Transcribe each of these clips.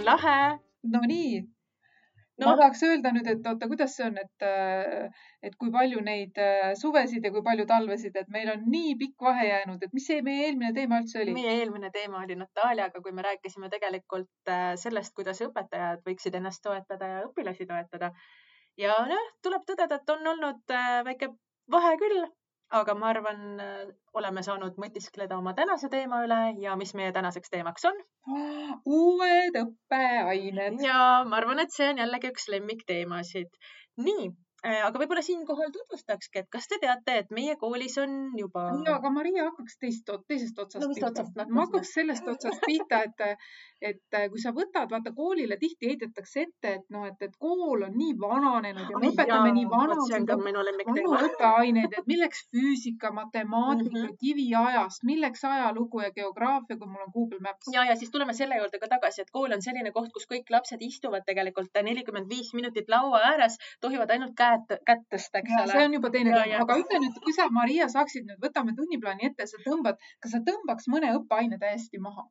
on lahe. Nonii No. ma tahaks öelda nüüd, et oota, kuidas see on, et, äh, et kui palju neid äh, suvesid ja kui palju talvesid, et meil on nii pikk vahe jäänud, et mis see meie eelmine teema üldse oli? meie eelmine teema oli Nataliaga, kui me rääkisime tegelikult äh, sellest, kuidas õpetajad võiksid ennast toetada ja õpilasi toetada. ja noh, tuleb tõdeda, et on olnud väike vahe küll, aga ma arvan, oleme saanud mõtiskleda oma tänase teema üle ja mis meie tänaseks teemaks on. uued õppeained. ja ma arvan, et see on jällegi üks lemmikteemasid. nii, aga võib-olla siinkohal tutvustakski, et kas te teate, et meie koolis on juba. ja, aga Maria hakkaks teist, teisest otsast no, pihta. ma hakkaks sellest otsast pihta, et, et kui sa võtad, vaata koolile tihti heidetakse ette, et noh, et, et kool on nii vananenud ja me õpetame nii vanu, õppeaineid, et milleks füüsika, matemaatika mm. -hmm. kiviajast, milleks ajalugu ja geograafia, kui mul on Google Maps. ja, ja siis tuleme selle juurde ka tagasi, et kool on selline koht, kus kõik lapsed istuvad tegelikult nelikümmend viis minutit laua ääres, tohivad ainult käed, kätt tõsta, eks ja ole. see on juba teine teema, aga ütle nüüd, kui sa, Maria, saaksid nüüd, võtame tunniplaani ette, sa tõmbad, kas sa tõmbaks mõne õppeaine täiesti maha?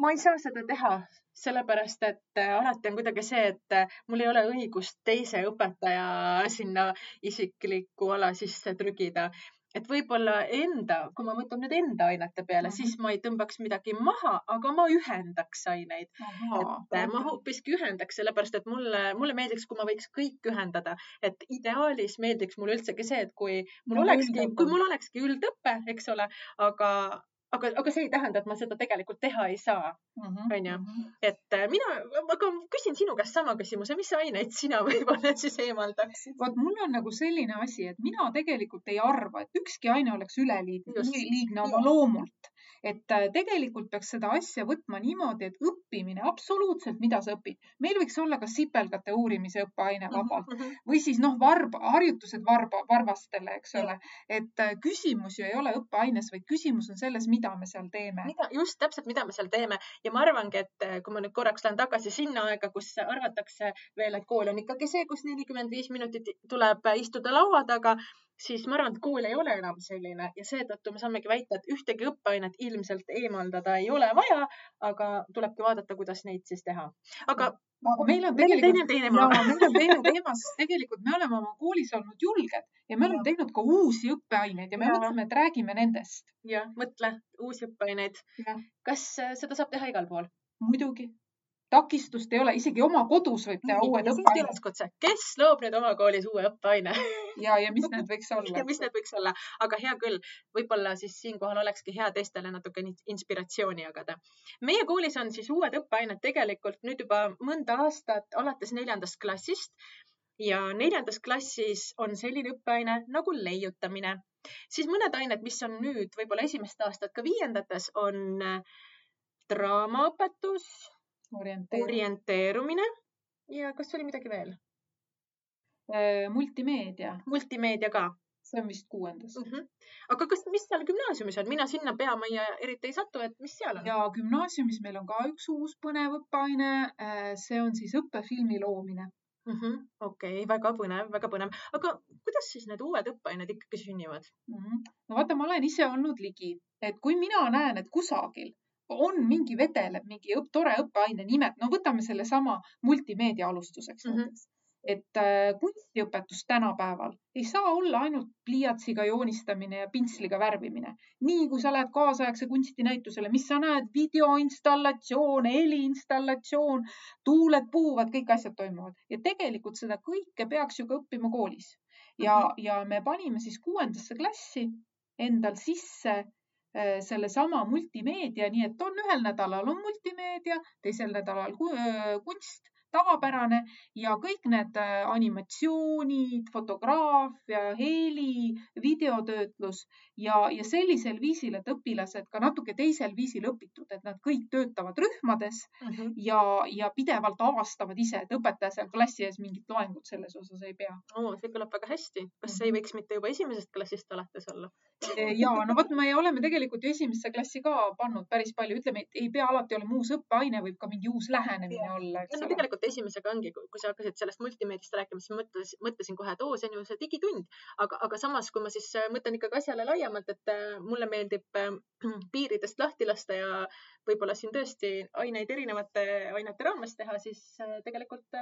Ma ei saa seda teha, sellepärast et äh, alati on kuidagi see, et äh, mul ei ole õigust teise õpetaja sinna isiklikku ala sisse trügida. et võib-olla enda, kui ma mõtlen nüüd enda ainete peale, Mhm. siis ma ei tõmbaks midagi maha, aga ma ühendaks aineid. et äh, ma hoopiski ühendaks, sellepärast et mulle, mulle meeldiks, kui ma võiks kõik ühendada, et ideaalis meeldiks mulle üldsegi see, et kui mul No olekski, kui mul olekski üldõpe, eks ole, aga, aga, aga see ei tähenda, et ma seda tegelikult teha ei saa, Mhm, onju. et äh, mina, aga küsin sinu käest sama küsimuse, mis aineid sina võib-olla siis eemaldaksid? vot mul on nagu selline asi, et mina tegelikult ei arva, et ükski aine oleks üleliigne, liigne oma loomult. Et äh, tegelikult peaks seda asja võtma niimoodi, et õppimine, absoluutselt, mida sa õpid. meil võiks olla ka sipelgate uurimise õppeaine Mhm. vabalt või siis noh, varb, harjutused varba, varvastele, eks ole. et äh, küsimus ju ei ole õppeaines, vaid küsimus on selles, mida me seal teeme. mida, just täpselt, mida me seal teeme ja ma arvangi, et äh, kui ma nüüd korraks lähen tagasi sinna aega, kus arvatakse veel, et kool on ikkagi see, kus nelikümmend viis minutit tuleb istuda laua taga, siis ma arvan, et kool ei ole enam selline ja seetõttu me saamegi väita, et ühtegi õppeainet ilmselt eemaldada ei ole vaja, aga tulebki vaadata, kuidas neid siis teha. aga meil on tegelikult teine teema. meil on teine teema, sest tegelikult me oleme oma koolis olnud julged ja me oleme teinud ka uusi õppeaineid ja me mõtleme, et räägime nendest. jah, mõtle, uusi õppeaineid. Kas äh, seda saab teha igal pool? muidugi, takistust ei ole, isegi oma kodus võib teha uued ja õppeained üleskutse, kes loob nüüd oma koolis uue õppeaine ja, ja mis need võiks ja olla? mis need võiks olla, aga hea küll, võib-olla siis siinkohal olekski hea teistele natukene inspiratsiooni jagada. meie koolis on siis uued õppeained tegelikult nüüd juba mõnda aastat alates neljandast klassist ja neljandas klassis on selline õppeaine nagu leiutamine. siis mõned ained, mis on nüüd võib-olla esimest aastat ka viiendates, on äh, draamaõpetus, orienteerumine. ja kas oli midagi veel? multimeedia, multimeedia ka see on vist kuuendas. mm. -hmm. aga kas, mis seal gümnaasiumis on, mina sinna peamajja eriti ei satu, et mis seal on? ja gümnaasiumis meil on ka üks uus põnev õppeaine. see on siis õppefilmi loomine. mm -hmm. okei väga põnev, väga põnev, aga kuidas siis need uued õppeained ikkagi sünnivad? Mhm. no vaata, ma olen ise olnud ligi, et kui mina näen, et kusagil on mingi vedeleb mingi õpp, tore õppeaine nimed, no võtame sellesama multimeedia alustuseks Mhm. näiteks. et äh, kunstiõpetus tänapäeval ei saa olla ainult pliiatsiga joonistamine ja pintsliga värvimine. nii kui sa lähed kaasaegse kunstinäitusele, mis sa näed, videoinstallatsioon, heliinstallatsioon, tuuled puhuvad, kõik asjad toimuvad ja tegelikult seda kõike peaks ju ka õppima koolis. ja Mhm. ja me panime siis kuuendasse klassi endal sisse sellesama multimeedia, nii et on ühel nädalal on multimeedia, teisel nädalal öö, kunst, tavapärane ja kõik need äh, animatsioonid, fotograafia, heli, videotöötlus ja, ja sellisel viisil, et õpilased ka natuke teisel viisil õpitud, et nad kõik töötavad rühmades mm? -hmm. ja, ja pidevalt avastavad ise, et õpetaja seal klassi ees mingit loengut selles osas ei pea. Oh, see kõlab väga hästi. kas see ei võiks mitte juba esimesest klassist alates olla? ja no vot, me oleme tegelikult ju esimesse klassi ka pannud päris palju, ütleme, et ei pea alati olema uus õppeaine, võib ka mingi uus lähenemine ja. olla, no, ole. Tegelikult esimesega ongi, kui sa hakkasid sellest multimeediast rääkima, siis mõtlesin, mõtlesin kohe, et oo, see on ju see digitund, aga, aga samas, kui ma siis äh, mõtlen ikkagi asjale laiemalt, et äh, mulle meeldib äh, piiridest lahti lasta ja võib-olla siin tõesti aineid erinevate ainete raames teha, siis tegelikult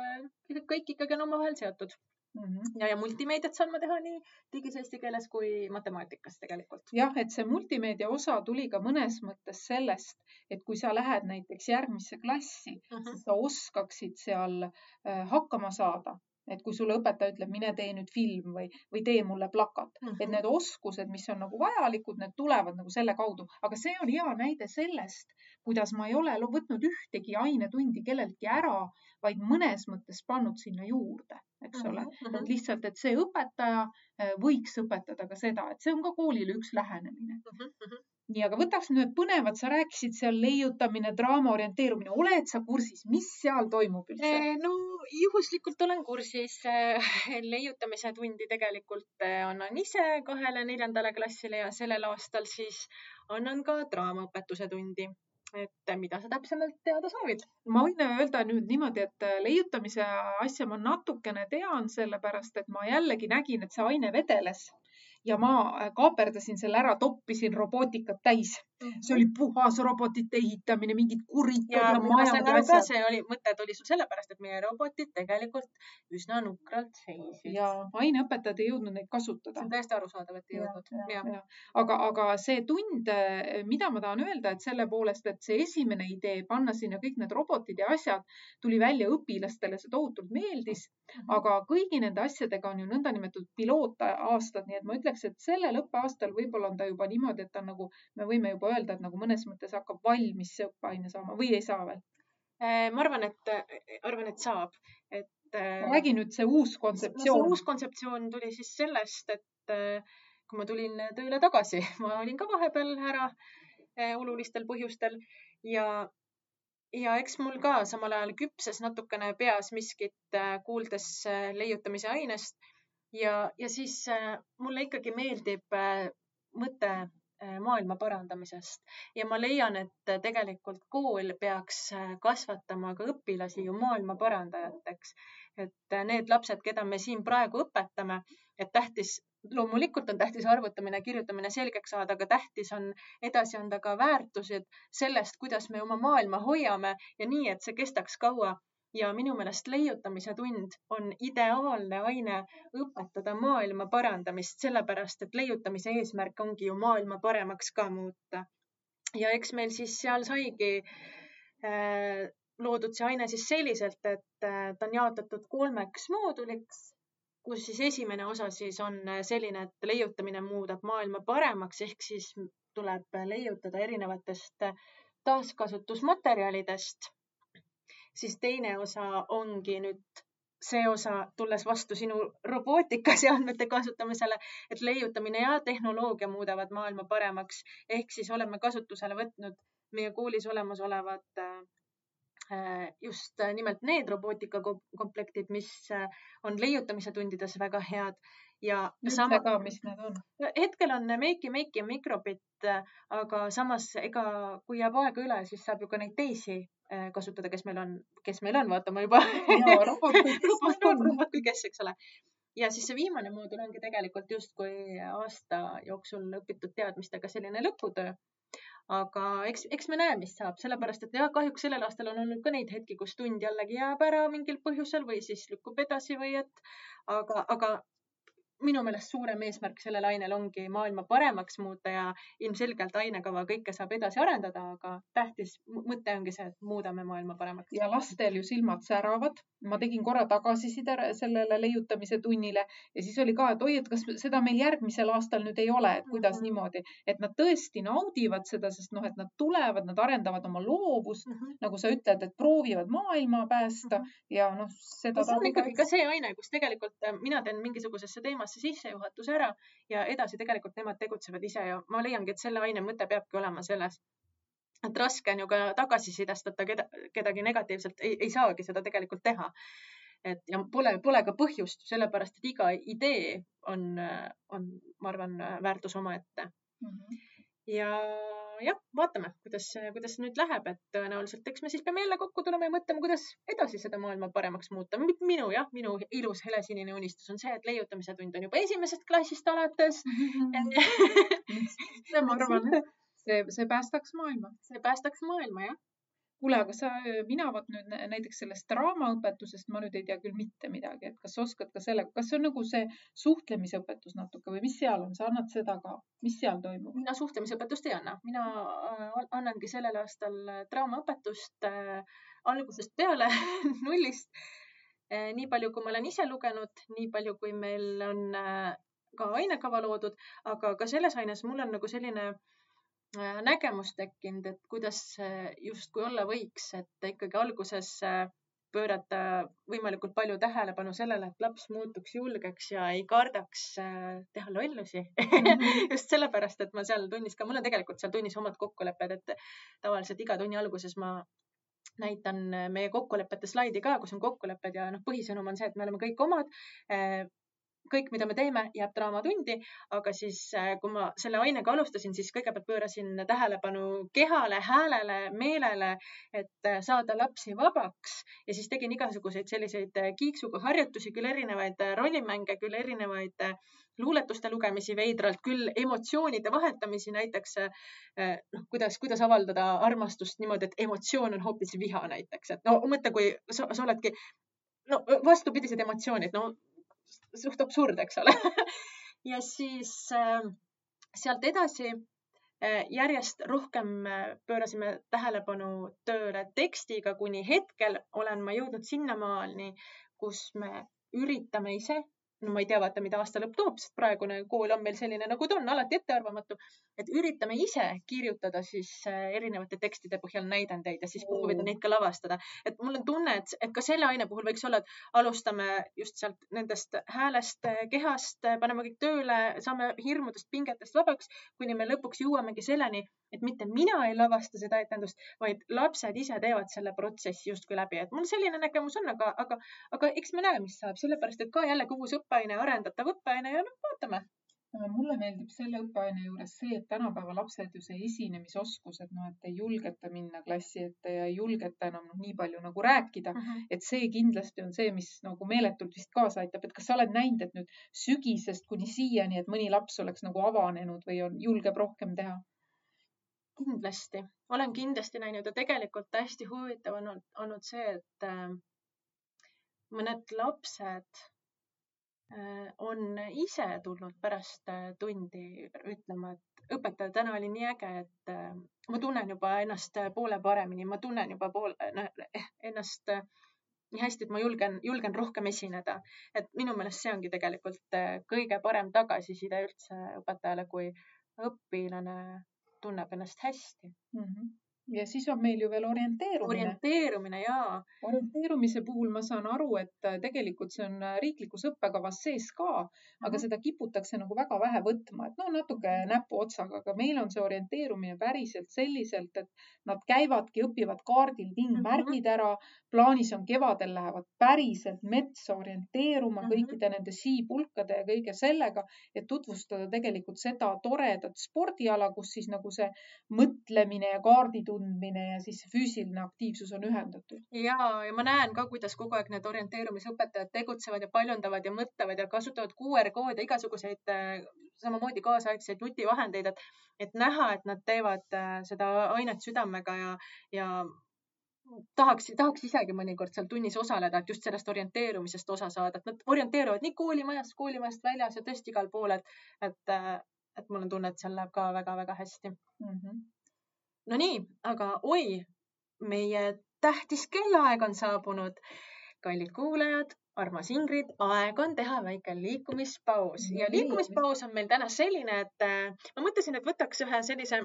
kõik ikkagi on omavahel seotud mm. -hmm. ja, ja multimeediat saan ma teha nii digis eesti keeles kui matemaatikas tegelikult. jah, et see multimeedia osa tuli ka mõnes mõttes sellest, et kui sa lähed näiteks järgmisse klassi mm, -hmm. siis sa oskaksid seal äh, hakkama saada et kui sulle õpetaja ütleb, mine tee nüüd film või, või tee mulle plakat mm, -hmm. et need oskused, mis on nagu vajalikud, need tulevad nagu selle kaudu, aga see on hea näide sellest, kuidas ma ei ole võtnud ühtegi ainetundi kelleltki ära, vaid mõnes mõttes pannud sinna juurde eks ole mm. -hmm. et lihtsalt, et see õpetaja äh, võiks õpetada ka seda, et see on ka koolile üks lähenemine mm. -hmm. nii, aga võtaks nüüd põnevad, sa rääkisid seal leiutamine, draama orienteerumine, oled sa kursis, mis seal toimub üldse? Äh, no juhuslikult olen kursis. Äh, leiutamise tundi tegelikult annan ise kahele neljandale klassile ja sellel aastal siis annan ka draamaõpetuse tundi et mida sa täpsemalt teada soovid? ma võin öelda nüüd niimoodi, et leiutamise asja ma natukene tean, sellepärast et ma jällegi nägin, et see aine vedeles ja ma äh, kaaperdasin selle ära, toppisin robootikat täis. See oli puhas robotite ehitamine, mingid kurikud ja, ja majad ja asjad. see oli, mõte tuli sul sellepärast, et meie robotid tegelikult üsna nukralt seisid. ja aineõpetajad ei jõudnud neid kasutada. see on täiesti arusaadav, et ei jõudnud. aga, aga see tund, äh, mida ma tahan öelda, et selle poolest, et see esimene idee panna sinna kõik need robotid ja asjad tuli välja õpilastele, see tohutult meeldis aga kõigi nende asjadega on ju nõndanimetatud pilootaastad, nii et ma ütleks, et sellel õppeaastal võib-olla on ta juba niimoodi, et ta on nagu, me võime juba öelda, et nagu mõnes mõttes hakkab valmis see õppeaine saama või ei saa veel? Äh, ma arvan, et, arvan, et saab, et. Äh, räägi nüüd see uus kontseptsioon no,. uus kontseptsioon tuli siis sellest, et äh, kui ma tulin tööle tagasi, ma olin ka vahepeal ära olulistel põhjustel ja ja eks mul ka samal ajal küpses natukene peas miskit, kuuldes leiutamise ainest ja, ja siis äh, mulle ikkagi meeldib äh, mõte äh, maailma parandamisest ja ma leian, et tegelikult kool peaks kasvatama ka õpilasi ju maailma parandajateks. et need lapsed, keda me siin praegu õpetame, et tähtis, loomulikult on tähtis arvutamine, kirjutamine selgeks saada, aga tähtis on edasi anda ka väärtused sellest, kuidas me oma maailma hoiame ja nii, et see kestaks kaua ja minu meelest leiutamise tund on ideaalne aine õpetada maailma parandamist, sellepärast et leiutamise eesmärk ongi ju maailma paremaks ka muuta. ja eks meil siis seal saigi äh, loodud see aine siis selliselt, et äh, ta on jaotatud kolmeks mooduliks, kus siis esimene osa siis on selline, et leiutamine muudab maailma paremaks, ehk siis tuleb leiutada erinevatest taaskasutusmaterjalidest siis teine osa ongi nüüd see osa, tulles vastu sinu robootikaseadmete kasutamisele, et leiutamine ja tehnoloogia muudavad maailma paremaks. ehk siis oleme kasutusele võtnud meie koolis olemasolevad äh, just nimelt need robootikakomplektid, mis äh, on leiutamise tundides väga head ja sama ka, mis need on? hetkel on Makey, Makey ja Microbit, aga samas ega kui jääb aega üle, siis saab ju ka neid teisi äh, kasutada, kes meil on, kes meil on, vaata ma juba. robot kui kes, eks ole. ja siis see viimane moodul ongi tegelikult justkui aasta jooksul õpitud teadmistega selline lõputöö aga eks, eks me näe, mis saab, sellepärast et jah, kahjuks sellel aastal on olnud ka neid hetki, kus tund jällegi jääb ära mingil põhjusel või siis lükkub edasi või et aga, aga minu meelest suurem eesmärk sellel ainel ongi maailma paremaks muuta ja ilmselgelt ainekava kõike saab edasi arendada, aga tähtis mõte ongi see, et muudame maailma paremaks. ja lastel ju silmad säravad. ma tegin korra tagasiside sellele leiutamise tunnile ja siis oli ka, et oi, et kas seda meil järgmisel aastal nüüd ei ole, et kuidas mm -hmm. niimoodi, et nad tõesti naudivad seda, sest noh, et nad tulevad, nad arendavad oma loovust mm, -hmm. nagu sa ütled, et proovivad maailma päästa mm -hmm. ja noh, seda. see on ikkagi ka see aine, kus tegelikult äh, mina teen mingisugusesse teemasse teemasse sissejuhatuse ära ja edasi tegelikult nemad tegutsevad ise ja ma leiangi, et selle aine mõte peabki olema selles, et raske on ju ka tagasisidestada keda, kedagi negatiivselt, ei, saagi seda tegelikult teha. et ja pole, pole ka põhjust, sellepärast et iga idee on, on, ma arvan, väärtus omaette mm. -hmm. Ja jah, vaatame, kuidas, kuidas nüüd läheb, et tõenäoliselt, eks me siis peame jälle kokku tulema ja mõtlema, kuidas edasi seda maailma paremaks muuta. minu jah, minu ilus helesinine unistus on see, et leiutamise tund on juba esimesest klassist alates see, ma arvan, see, see päästaks maailma. see päästaks maailma, jah kuule, aga sa, mina vot nüüd näiteks sellest draamaõpetusest ma nüüd ei tea küll mitte midagi, et kas sa oskad ka selle, kas see on nagu see suhtlemisõpetus natuke või mis seal on, sa annad seda ka, mis seal toimub? mina suhtlemisõpetust ei anna, mina äh, annangi sellel aastal draamaõpetust äh, algusest peale nullist äh,. nii palju, kui ma olen ise lugenud, nii palju, kui meil on äh, ka ainekava loodud, aga ka selles aines mul on nagu selline äh, Äh, nägemus tekkinud, et kuidas justkui olla võiks, et ikkagi alguses äh, pöörata võimalikult palju tähelepanu sellele, et laps muutuks julgeks ja ei kardaks äh, teha lollusi just sellepärast, et ma seal tunnis ka, mul on tegelikult seal tunnis omad kokkulepped, et tavaliselt iga tunni alguses ma näitan meie kokkulepete slaidi ka, kus on kokkulepped ja noh, põhisõnum on see, et me oleme kõik omad kõik, mida me teeme, jääb draamatundi, aga siis, äh, kui ma selle ainega alustasin, siis kõigepealt pöörasin tähelepanu kehale, häälele, meelele, et äh, saada lapsi vabaks. Ja siis tegin igasuguseid selliseid äh, kiiksuga harjutusi, küll erinevaid rollimänge, küll erinevaid luuletuste lugemisi veidralt, küll emotsioonide vahetamisi, näiteks noh, kuidas, kuidas avaldada armastust niimoodi, et emotsioon on hoopis viha näiteks, et no mõtle, kui sa, sa oledki no vastupidised emotsioonid, no suht absurd, eks ole. Ja siis äh, sealt edasi äh, järjest rohkem äh, pöörasime tähelepanu tööle tekstiga, kuni hetkel olen ma jõudnud sinnamaani, kus me üritame ise no ma ei tea, vaata, mida aasta lõpp toob, sest praegune kool on meil selline, nagu ta on, alati ettearvamatu. et üritame ise kirjutada siis äh, erinevate tekstide põhjal näidendeid ja siis proovida neid ka lavastada. et mul on tunne, et, et ka selle aine puhul võiks olla, et alustame just sealt nendest häälest, kehast, paneme kõik tööle, saame hirmudest, pingetest vabaks, kuni me lõpuks jõuamegi selleni, et mitte mina ei lavasta seda etendust, vaid lapsed ise teevad selle protsessi justkui läbi, et mul selline nägemus on, aga, aga, aga eks me näe, mis saab, sellepärast et ka jällegi uus õppeaine, arendatav õppeaine ja noh, vaatame mulle meeldib selle õppeaine juures see, et tänapäeva lapsed ju see esinemisoskus, et noh, et ei julgeta minna klassi ette ja ei julgeta enam noh, nii palju nagu rääkida uh, -huh. et see kindlasti on see, mis nagu meeletult vist kaasa aitab, et kas sa oled näinud, et nüüd sügisest kuni siiani, et mõni laps oleks nagu avanenud või on, julgeb rohkem teha? kindlasti, olen kindlasti näinud ja tegelikult hästi huvitav on olnud, see, et äh, mõned lapsed on ise tulnud pärast äh, tundi ütlema, et õpetaja, täna oli nii äge, et äh, ma tunnen juba ennast äh, poole paremini, ma tunnen juba poole noh, ennast äh, nii hästi, et ma julgen, julgen rohkem esineda. et minu meelest see ongi tegelikult äh, kõige parem tagasiside üldse õpetajale, kui õpilane tunneb ennast hästi mm. -hmm ja siis on meil ju veel orienteerumine. orienteerumine ja. orienteerumise puhul ma saan aru, et äh, tegelikult see on äh, riiklikus õppekavas sees ka, aga mhm. seda kiputakse nagu väga vähe võtma, et no natuke mhm. näpuotsaga, aga meil on see orienteerumine päriselt selliselt, et nad käivadki, õpivad kaardil tingmärgid mhm. ära. plaanis on kevadel lähevad päriselt metsa orienteeruma mm -hmm. kõikide nende siipulkade ja kõige sellega, et tutvustada tegelikult seda toredat spordiala, kus siis nagu see mõtlemine ja kaarditud tundmine ja siis füüsiline aktiivsus on ühendatud. ja, ja ma näen ka, kuidas kogu aeg need orienteerumisõpetajad tegutsevad ja paljundavad ja mõtlevad ja kasutavad QR koode, igasuguseid äh, samamoodi kaasaegseid nutivahendeid, et, et näha, et nad teevad äh, seda ainet südamega ja, ja tahaks, tahaks isegi mõnikord seal tunnis osaleda, et just sellest orienteerumisest osa saada, et nad orienteeruvad nii koolimajas, koolimajast väljas ja tõesti igal pool, et, et, äh, et mul on tunne, et seal läheb ka väga-väga hästi mm. -hmm Nonii, aga oi, meie tähtis kellaaeg on saabunud. kallid kuulajad, armas Ingrid, aeg on teha väike liikumispaus. Ja liikumispaus on meil täna selline, et äh, ma mõtlesin, et võtaks ühe sellise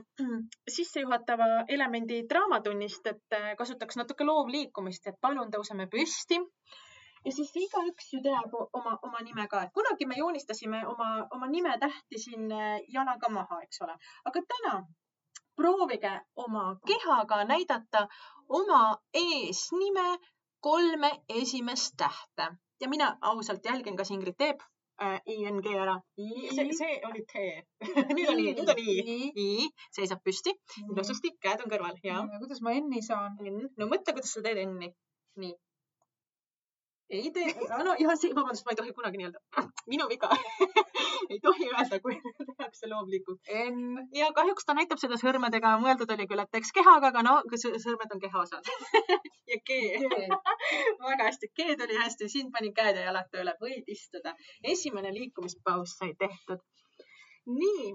sissejuhatava elemendi draamatunnist, et äh, kasutaks natuke loovliikumist, et palun tõuseme püsti. Ja siis igaüks ju teab oma, oma nime ka, et kunagi me joonistasime oma, oma nimetähti siin äh, jalaga maha, eks ole, aga täna proovige oma kehaga näidata oma eesnime kolme esimest tähte ja mina ausalt jälgin, kas Ingrid teeb äh, ING ära. see, see oli T nüüd on nii, nüüd on I. nii, seisab püsti, ilusasti, käed on kõrval ja. kuidas ma N-i saan? No mõtle, kuidas sa teed N-i. nii. Ei tee, no ja see, vabandust, ma ei tohi kunagi nii-öelda, minu viga ei tohi öelda, kui tehakse loomlikult. Ja kahjuks ta näitab seda sõrmedega, mõeldud oli küll, et teeks kehaga, aga no sõrmed on kehaosad ja G väga hästi, G tuli hästi, siin panin käed ja jalad tööle, võid istuda. esimene liikumispaus sai tehtud. nii,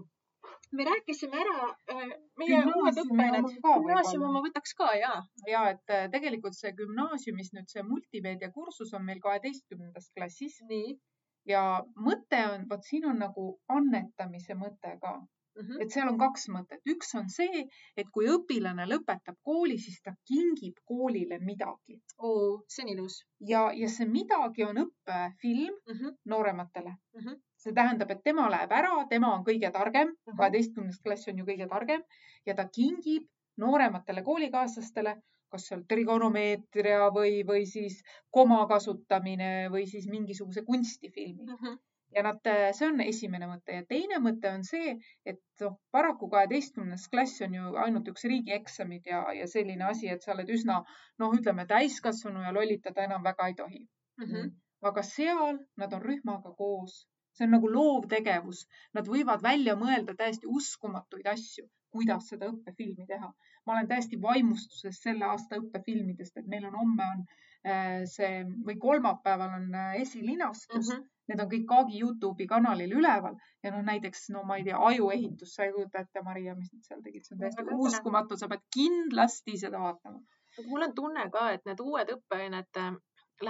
me rääkisime ära äh, meie uued õppeained. gümnaasiumi ma võtaks ka ja. ja et äh, tegelikult see gümnaasiumis nüüd see multimeedia kursus on meil kaheteistkümnendas klassis. nii ja mõte on, vot siin on nagu annetamise mõte ka mm. -hmm. et seal on kaks mõtet, üks on see, et kui õpilane lõpetab kooli, siis ta kingib koolile midagi. oo, see on ilus. ja, ja see midagi on õppefilm mm -hmm. noorematele Mm -hmm. See tähendab, et tema läheb ära, tema on kõige targem, Mhm. kaheteistkümnes klass on ju kõige targem ja ta kingib noorematele koolikaaslastele, kas seal trigonomeetria või, või siis koma kasutamine või siis mingisuguse kunstifilmi Mm -hmm. ja nad, see on esimene mõte ja teine mõte on see, et noh, paraku kaheteistkümnes klass on ju ainult üks riigieksamid ja, ja selline asi, et sa oled üsna noh, ütleme täiskasvanu ja lollitada enam väga ei tohi Mm -hmm. aga seal nad on rühmaga koos, see on nagu loovtegevus, nad võivad välja mõelda täiesti uskumatuid asju, kuidas seda õppefilmi teha. ma olen täiesti vaimustuses selle aasta õppefilmidest, et meil on homme on äh, see või kolmapäeval on äh, esilinastus mm. -hmm. need on kõik Kaagi Youtube'i kanalil üleval ja noh, näiteks no ma ei tea, ajuehitus, sa ei kujuta ette, Maria, mis nad seal tegid, see on täiesti tore. uskumatu, sa pead kindlasti seda vaatama. mul on tunne ka, et need uued õppeained äh,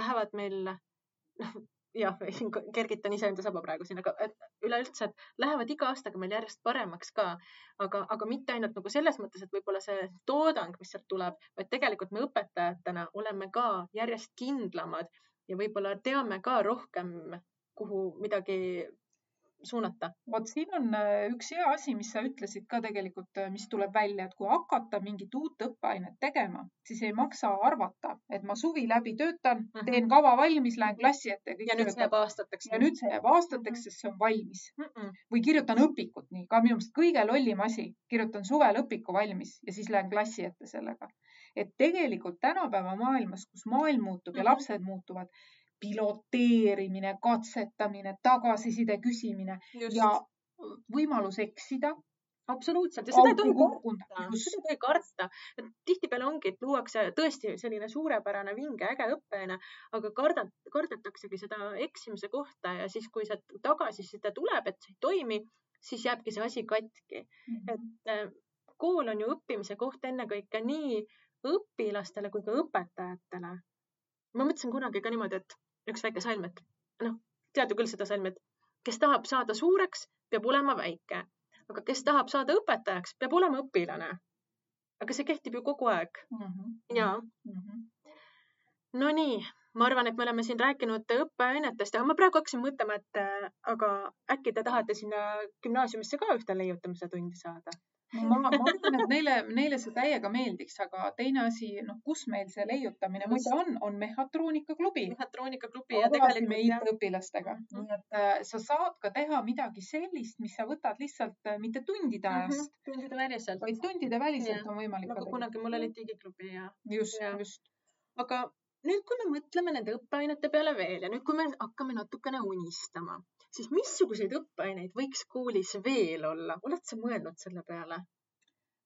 lähevad meil, noh, jah, siin kergitan iseenda saba praegu siin, aga üleüldse, et lähevad iga aastaga meil järjest paremaks ka. aga, aga mitte ainult nagu selles mõttes, et võib-olla see toodang, mis sealt tuleb, vaid tegelikult me õpetajatena oleme ka järjest kindlamad ja võib-olla teame ka rohkem, kuhu midagi suunata. vot siin on äh, üks hea asi, mis sa ütlesid ka tegelikult, mis tuleb välja, et kui hakata mingit uut õppeainet tegema, siis ei maksa arvata, et ma suvi läbi töötan, Mhm. teen kava valmis, lähen klassi ette ja nüüd see jääb aastateks. ja nüüd see jääb aastateks, sest see on valmis mm. -mm. või kirjutan õpikut nii, ka minu meelest kõige lollim asi, kirjutan suvel õpiku valmis ja siis lähen klassi ette sellega. et tegelikult tänapäeva maailmas, kus maailm muutub ja Mhm. lapsed muutuvad, piloteerimine, katsetamine, tagasiside küsimine Just. ja võimalus eksida. absoluutselt ja seda ei tohi karta seda ei tohi karta. tihtipeale ongi, et luuakse tõesti selline suurepärane vinge äge õppeaine, aga karda-, kardetaksegi seda eksimise kohta ja siis, kui see tagasiside tuleb, et see ei toimi, siis jääbki see asi katki. et kool on ju õppimise koht ennekõike nii õpilastele kui ka õpetajatele. ma mõtlesin kunagi ka niimoodi, et üks väike salm, et noh, tead ju küll seda salmi, et kes tahab saada suureks, peab olema väike, aga kes tahab saada õpetajaks, peab olema õpilane. aga see kehtib ju kogu aeg ja Mhm. Nonii, ma arvan, et me oleme siin rääkinud õppeainetest ja ma praegu hakkasin mõtlema, et äh, aga äkki te tahate sinna gümnaasiumisse ka ühte leiutamise tundi saada? ma, ma arvan, et neile, neile see täiega meeldiks, aga teine asi, noh, kus meil see leiutamine muide on, on mehhatroonikaklubi. mehhatroonikaklubi ja tegelikult jah, IT-õpilastega, Mhm. nii et äh, sa saad ka teha midagi sellist, mis sa võtad lihtsalt äh, mitte tundide ajast, tundide väliselt. vaid tundide väliselt Jah, on võimalik nagu kunagi mul oli digiklubi ja, just just. aga nüüd, kui me mõtleme nende õppeainete peale veel ja nüüd, kui me hakkame natukene unistama, siis missuguseid õppeaineid võiks koolis veel olla, oled sa mõelnud selle peale?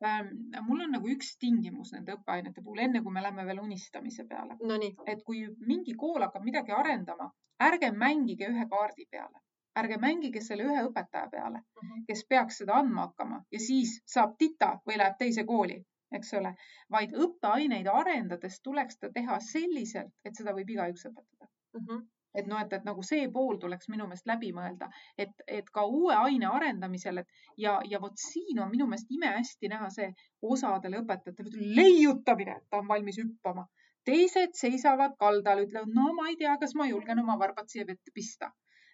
Ähm, mul on nagu üks tingimus nende õppeainete puhul, enne kui me läheme veel unistamise peale, Nonii, et kui mingi kool hakkab midagi arendama, ärge mängige ühe kaardi peale, ärge mängige selle ühe õpetaja peale, Mhm. kes peaks seda andma hakkama ja siis saab tita või läheb teise kooli, eks ole, vaid õppeaineid arendades tuleks ta teha selliselt, et seda võib igaüks õpetada. Mhm. Et noh, et, et nagu see pool tuleks minu meelest läbi mõelda, et, et ka uue aine arendamisel, et ja, ja vot siin on minu meelest imehästi näha see osadel õpetajatel ütleb, leiutamine, ta on valmis hüppama. teised seisavad kaldal, ütlevad, no ma ei tea, kas ma julgen oma varbat siia vette pista,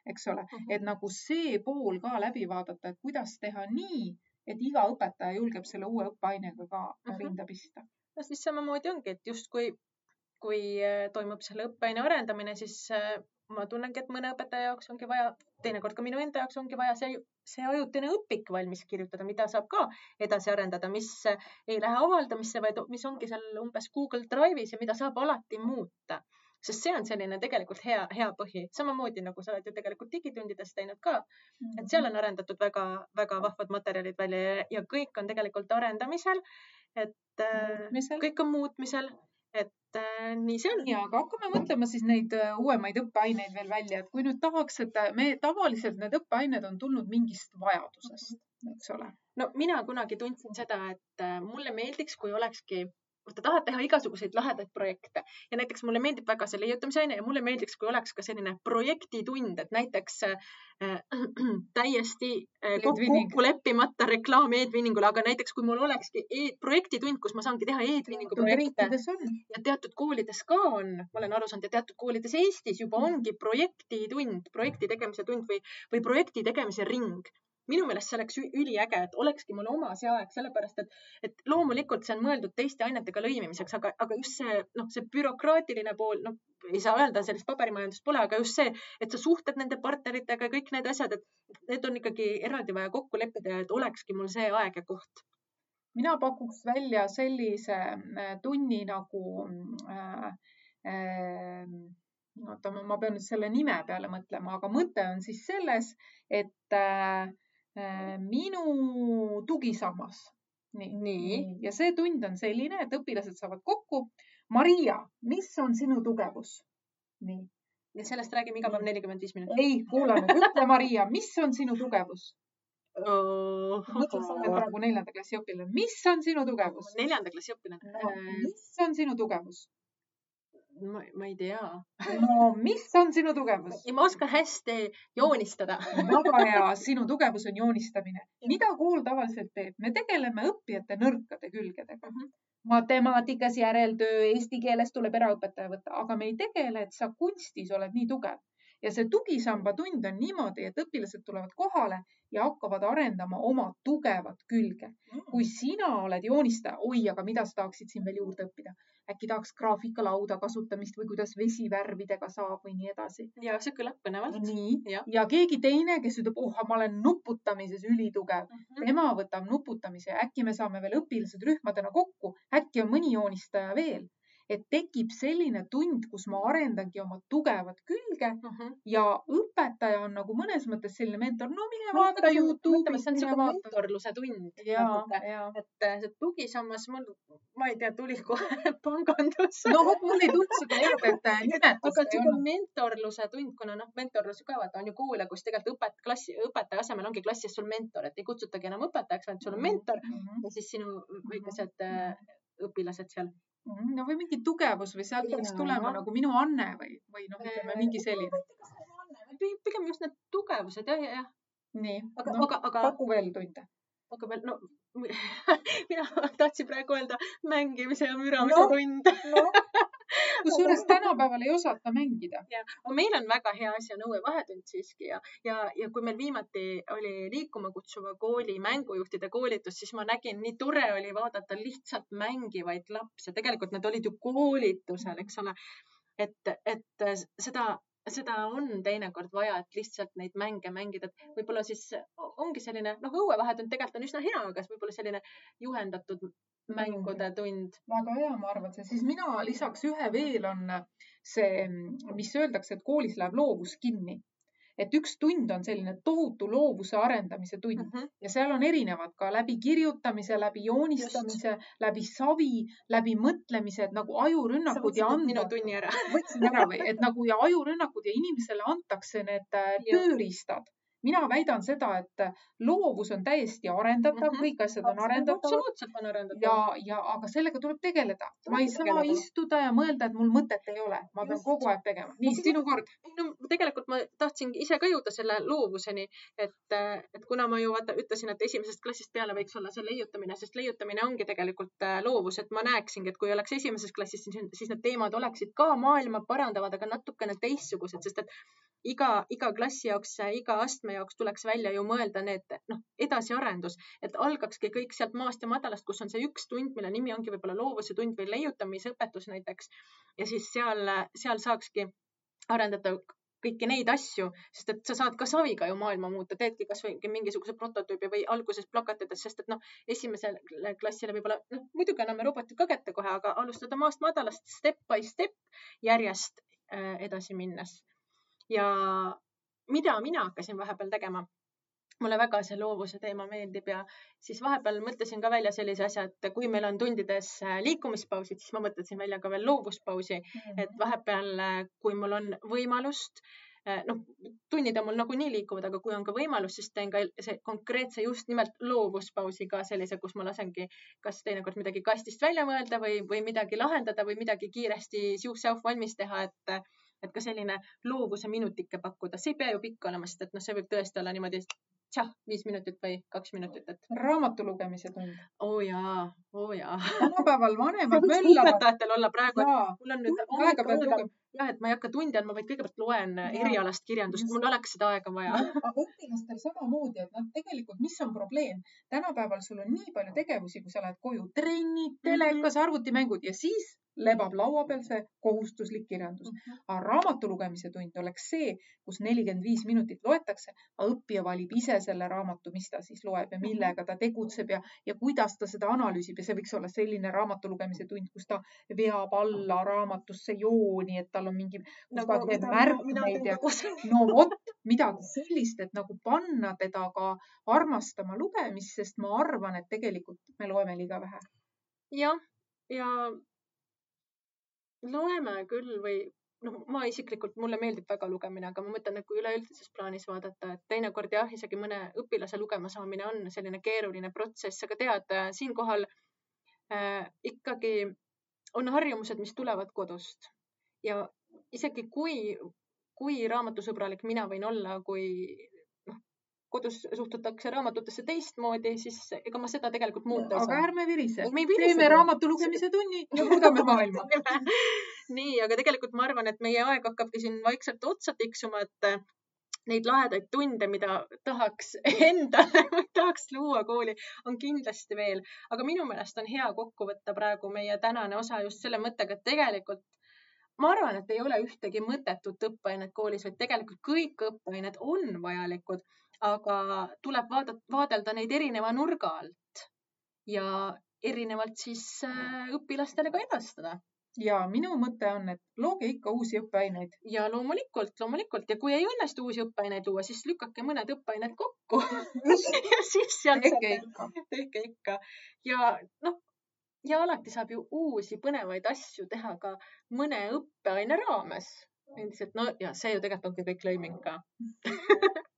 eks ole, et nagu see pool ka läbi vaadata, et kuidas teha nii, et iga õpetaja julgeb selle uue õppeainega ka Mhm. rinda pista. no siis samamoodi ongi, et justkui kui äh, toimub selle õppeaine arendamine, siis äh, ma tunnengi, et mõne õpetaja jaoks ongi vaja, teinekord ka minu enda jaoks ongi vaja see, see ajutine õpik valmis kirjutada, mida saab ka edasi arendada, mis ei lähe avaldamisse, vaid mis ongi seal umbes Google Drive'is ja mida saab alati muuta. Sest see on selline tegelikult hea, hea põhi, samamoodi nagu sa oled ju tegelikult digitundides teinud ka. Et seal on arendatud väga-väga vahvad materjalid välja ja, ja kõik on tegelikult arendamisel. et äh, muutmisel. kõik on muutmisel, et äh, nii see on. ja, aga hakkame mõtlema siis neid äh, uuemaid õppeaineid veel välja, et kui nüüd tahaks, et äh, me tavaliselt need õppeained on tulnud mingist vajadusest, eks ole. no mina kunagi tundsin seda, et äh, mulle meeldiks, kui olekski ta tahab teha igasuguseid lahedaid projekte. Ja näiteks mulle meeldib väga see leiutamise aine ja mulle meeldiks, kui oleks ka selline projektitund, et näiteks äh, täiesti äh, kokku leppimata reklaam e-twinningule, aga näiteks kui mul olekski e projektitund, kus ma saangi teha e-twinningu projekte ja teatud koolides ka on, ma olen aru saanud ja teatud koolides Eestis juba ongi projektitund, projekti tegemise tund või, või projekti tegemise ring minu meelest see oleks üliäge, et olekski mul oma see aeg, sellepärast et, et loomulikult see on mõeldud teiste ainetega lõimimiseks, aga, aga just see, noh, see bürokraatiline pool, noh, ei saa öelda, sellist paberimajandust pole, aga just see, et sa suhtled nende partneritega, kõik need asjad, et need on ikkagi eraldi vaja kokku leppida ja et olekski mul see aeg ja koht. mina pakuks välja sellise äh, tunni nagu äh, äh, oota, ma pean nüüd selle nime peale mõtlema, aga mõte on siis selles, et Äh, minu tugisammas. nii, nii., ja see tund on selline, et õpilased saavad kokku. Maria, mis on sinu tugevus? nii. ja sellest räägime iga päev nelikümmend viis minutit. ei, kuula nüüd, ütle Maria, mis on sinu tugevus mõtle, sa oled praegu neljanda klassi õpilane, mis on sinu tugevus? neljanda klassi õpilane no,. mis on sinu tugevus? Ma, ma ei tea. no mis on sinu tugevus? ma oskan hästi joonistada väga hea, sinu tugevus on joonistamine. mida kool tavaliselt teeb? me tegeleme õppijate nõrkade külgedega mm. -hmm. matemaatikas järeltöö, eesti keeles tuleb eraõpetaja võtta, aga me ei tegele, et sa kunstis oled nii tugev ja see tugisamba tund on niimoodi, et õpilased tulevad kohale ja hakkavad arendama oma tugevat külge. Mm. kui sina oled joonistaja, oi, aga mida sa tahaksid siin veel juurde õppida? äkki tahaks graafikalauda kasutamist või kuidas vesivärvidega saab või nii edasi. ja see kõlab põnevalt. nii, ja. keegi teine, kes ütleb, oh, ma olen nuputamises ülitugev mm, -hmm. tema võtab nuputamise ja äkki me saame veel õpilased rühmadena kokku, äkki on mõni joonistaja veel et tekib selline tund, kus ma arendangi oma tugevat külge uh -huh. ja õpetaja on nagu mõnes mõttes selline mentor, no mine no, vaata Youtube'is. see on siuke mentorluse tund. et äh, see tugisammas mul, ma ei tea, tuli kohe pangandus. no vot, mul ei tulnud seda et nimetust aga siuke mentorluse tund, kuna noh, mentorlus ka vaata on ju koole, kus tegelikult õpet-, klassi, õpetaja asemel ongi klassis sul mentor, et ei kutsutagi enam õpetajaks, vaid sul on mentor mm -hmm. ja siis sinu väikesed mm -hmm. õpilased seal Mhm, no või mingi tugevus või sealt peaks tulema nagu minu anne või, või noh, ütleme mingi selline. pigem just need tugevused jah, jah. nii, aga no,, aga, aga. paku veel tunde. aga veel, no mina tahtsin praegu öelda mängimise ja müramise no, tund no kusjuures tänapäeval ei osata mängida. ja, meil on väga hea asi on õuevahetund siiski ja, ja, ja kui meil viimati oli liikuma kutsuva kooli mängujuhtide koolitus, siis ma nägin, nii tore oli vaadata lihtsalt mängivaid lapsi, tegelikult nad olid ju koolitusel, eks ole. et, et seda seda on teinekord vaja, et lihtsalt neid mänge mängida, et võib-olla siis ongi selline, noh, õuevahetund tegelikult on üsna hea, aga võib-olla selline juhendatud mängude tund. väga hea, ma arvan, see siis mina lisaks ühe veel on see, mis öeldakse, et koolis läheb loovus kinni. Et üks tund on selline tohutu loovuse arendamise tund. Mm -hmm. ja seal on erinevad ka läbi kirjutamise, läbi joonistamise, läbi savi, läbi mõtlemise, et nagu ajurünnakud ja anda. minu tunni ära. Võtsin ära või, et nagu ja ajurünnakud ja inimesele antakse need äh, tööriistad mina väidan seda, et loovus on täiesti arendatav mm, -hmm. kõik asjad on arendatavad. absoluutselt on arendatavad. ja, ja aga sellega tuleb tegeleda. ma ei tegeleda. saa istuda ja mõelda, et mul mõtet ei ole, ma pean Just. kogu aeg tegema. nii, sinu kord. no tegelikult ma tahtsin ise ka jõuda selle loovuseni, et, et kuna ma ju vaata ütlesin, et esimesest klassist peale võiks olla see leiutamine, sest leiutamine ongi tegelikult äh, loovus, et ma näeksingi, et kui oleks esimesest klassist, siis need teemad oleksid ka maailma parandavad, aga natukene teistsugused, sest et iga, iga klassi jaoks, iga astme astme jaoks tuleks välja ju mõelda need noh, edasiarendus, et algakski kõik sealt maast ja madalast, kus on see üks tund, mille nimi ongi võib-olla loovuse tund või leiutamisõpetus näiteks ja siis seal, seal saakski arendada kõiki neid asju, sest et sa saad ka saviga ju maailma muuta, teedki kasvõi mingisuguse prototüübi või alguses plakatites, sest et noh, esimesele klassile võib-olla noh, muidugi anname robotid ka kätte kohe, aga alustada maast madalast step by step järjest äh, edasi minnes. ja mida mina hakkasin vahepeal tegema mulle väga see loovuse teema meeldib ja siis vahepeal mõtlesin ka välja sellise asja, et kui meil on tundides äh, liikumispausid, siis ma mõtlesin välja ka veel loovuspausi mm, -hmm. et vahepeal, äh, kui mul on võimalust, äh, noh, tunnid on mul nagunii liikuvad, aga kui on ka võimalus, siis teen ka see konkreetse just nimelt loovuspausi ka sellise, kus ma lasengi kas teinekord midagi kastist välja mõelda või, või midagi lahendada või midagi kiiresti siuh-säuh valmis teha, et et ka selline loovuse minutike pakkuda, see ei pea ju pikk olema, sest et noh, see võib tõesti olla niimoodi tšah, viis minutit või kaks minutit, et. raamatu lugemise tund. oo oh jaa, oo oh jaa. tänapäeval vanemad möllavad. õpetajatel olla praegu, mul on nüüd aega peab lugema. jah, et ma ei hakka tundi andma, vaid kõigepealt loen ja. erialast kirjandust, mul oleks seda aega vaja no,. aga õpilastel samamoodi, et noh, tegelikult, mis on probleem? tänapäeval sul on nii palju tegevusi, kui sa lähed koju, trennid, telekas mm -hmm., arvutimängud ja siis lebab laua peal see kohustuslik kirjandus. Mhm. aga raamatu lugemise tund oleks see, kus nelikümmend viis minutit loetakse, aga õppija valib ise selle raamatu, mis ta siis loeb ja millega ta tegutseb ja, ja kuidas ta seda analüüsib ja see võiks olla selline raamatu lugemise tund, kus ta veab alla raamatusse jooni, et tal on mingi, nagu, ta märkmeid ja no vot, midagi sellist, et nagu panna teda ka armastama lugemist, sest ma arvan, et tegelikult me loeme liiga vähe. jah, ja, ja loeme küll või noh, ma isiklikult, mulle meeldib väga lugemine, aga ma mõtlen, kui üleüldises plaanis vaadata, et teinekord jah, isegi mõne õpilase lugema saamine on selline keeruline protsess, aga tead, siinkohal äh, ikkagi on harjumused, mis tulevad kodust. Ja isegi kui, kui raamatusõbralik mina võin olla, kui kodus suhtutakse raamatutesse teistmoodi, siis ega ma seda tegelikult muuta ei saa. aga ärme virise. teeme raamatu lugemise tunni ja muudame maailma nii, aga tegelikult ma arvan, et meie aeg hakkabki siin vaikselt otsa tiksuma, et neid lahedaid tunde, mida tahaks endale või tahaks luua kooli, on kindlasti veel, aga minu meelest on hea kokku võtta praegu meie tänane osa just selle mõttega, et tegelikult ma arvan, et ei ole ühtegi mõttetut õppeainet koolis, vaid tegelikult kõik õppeained on vajalikud aga tuleb vaadata, vaadelda neid erineva nurga alt ja erinevalt siis äh, õpilastele ka edastada ja minu mõte on, et looge ikka uusi õppeaineid. ja loomulikult, loomulikult ja kui ei õnnestu uusi õppeaineid luua, siis lükake mõned õppeained kokku ja siis sealt tehke ikka. tehke ikka ja noh, ja alati saab ju uusi põnevaid asju teha ka mõne õppeaine raames endiselt. no ja see ju tegelikult ongi kõik lõiming ka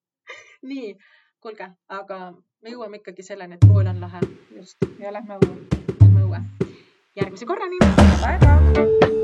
nii, kuulge, aga me jõuame ikkagi selleni, et kool on lahe. just ja lähme õue. Lähme õue. järgmise korrani.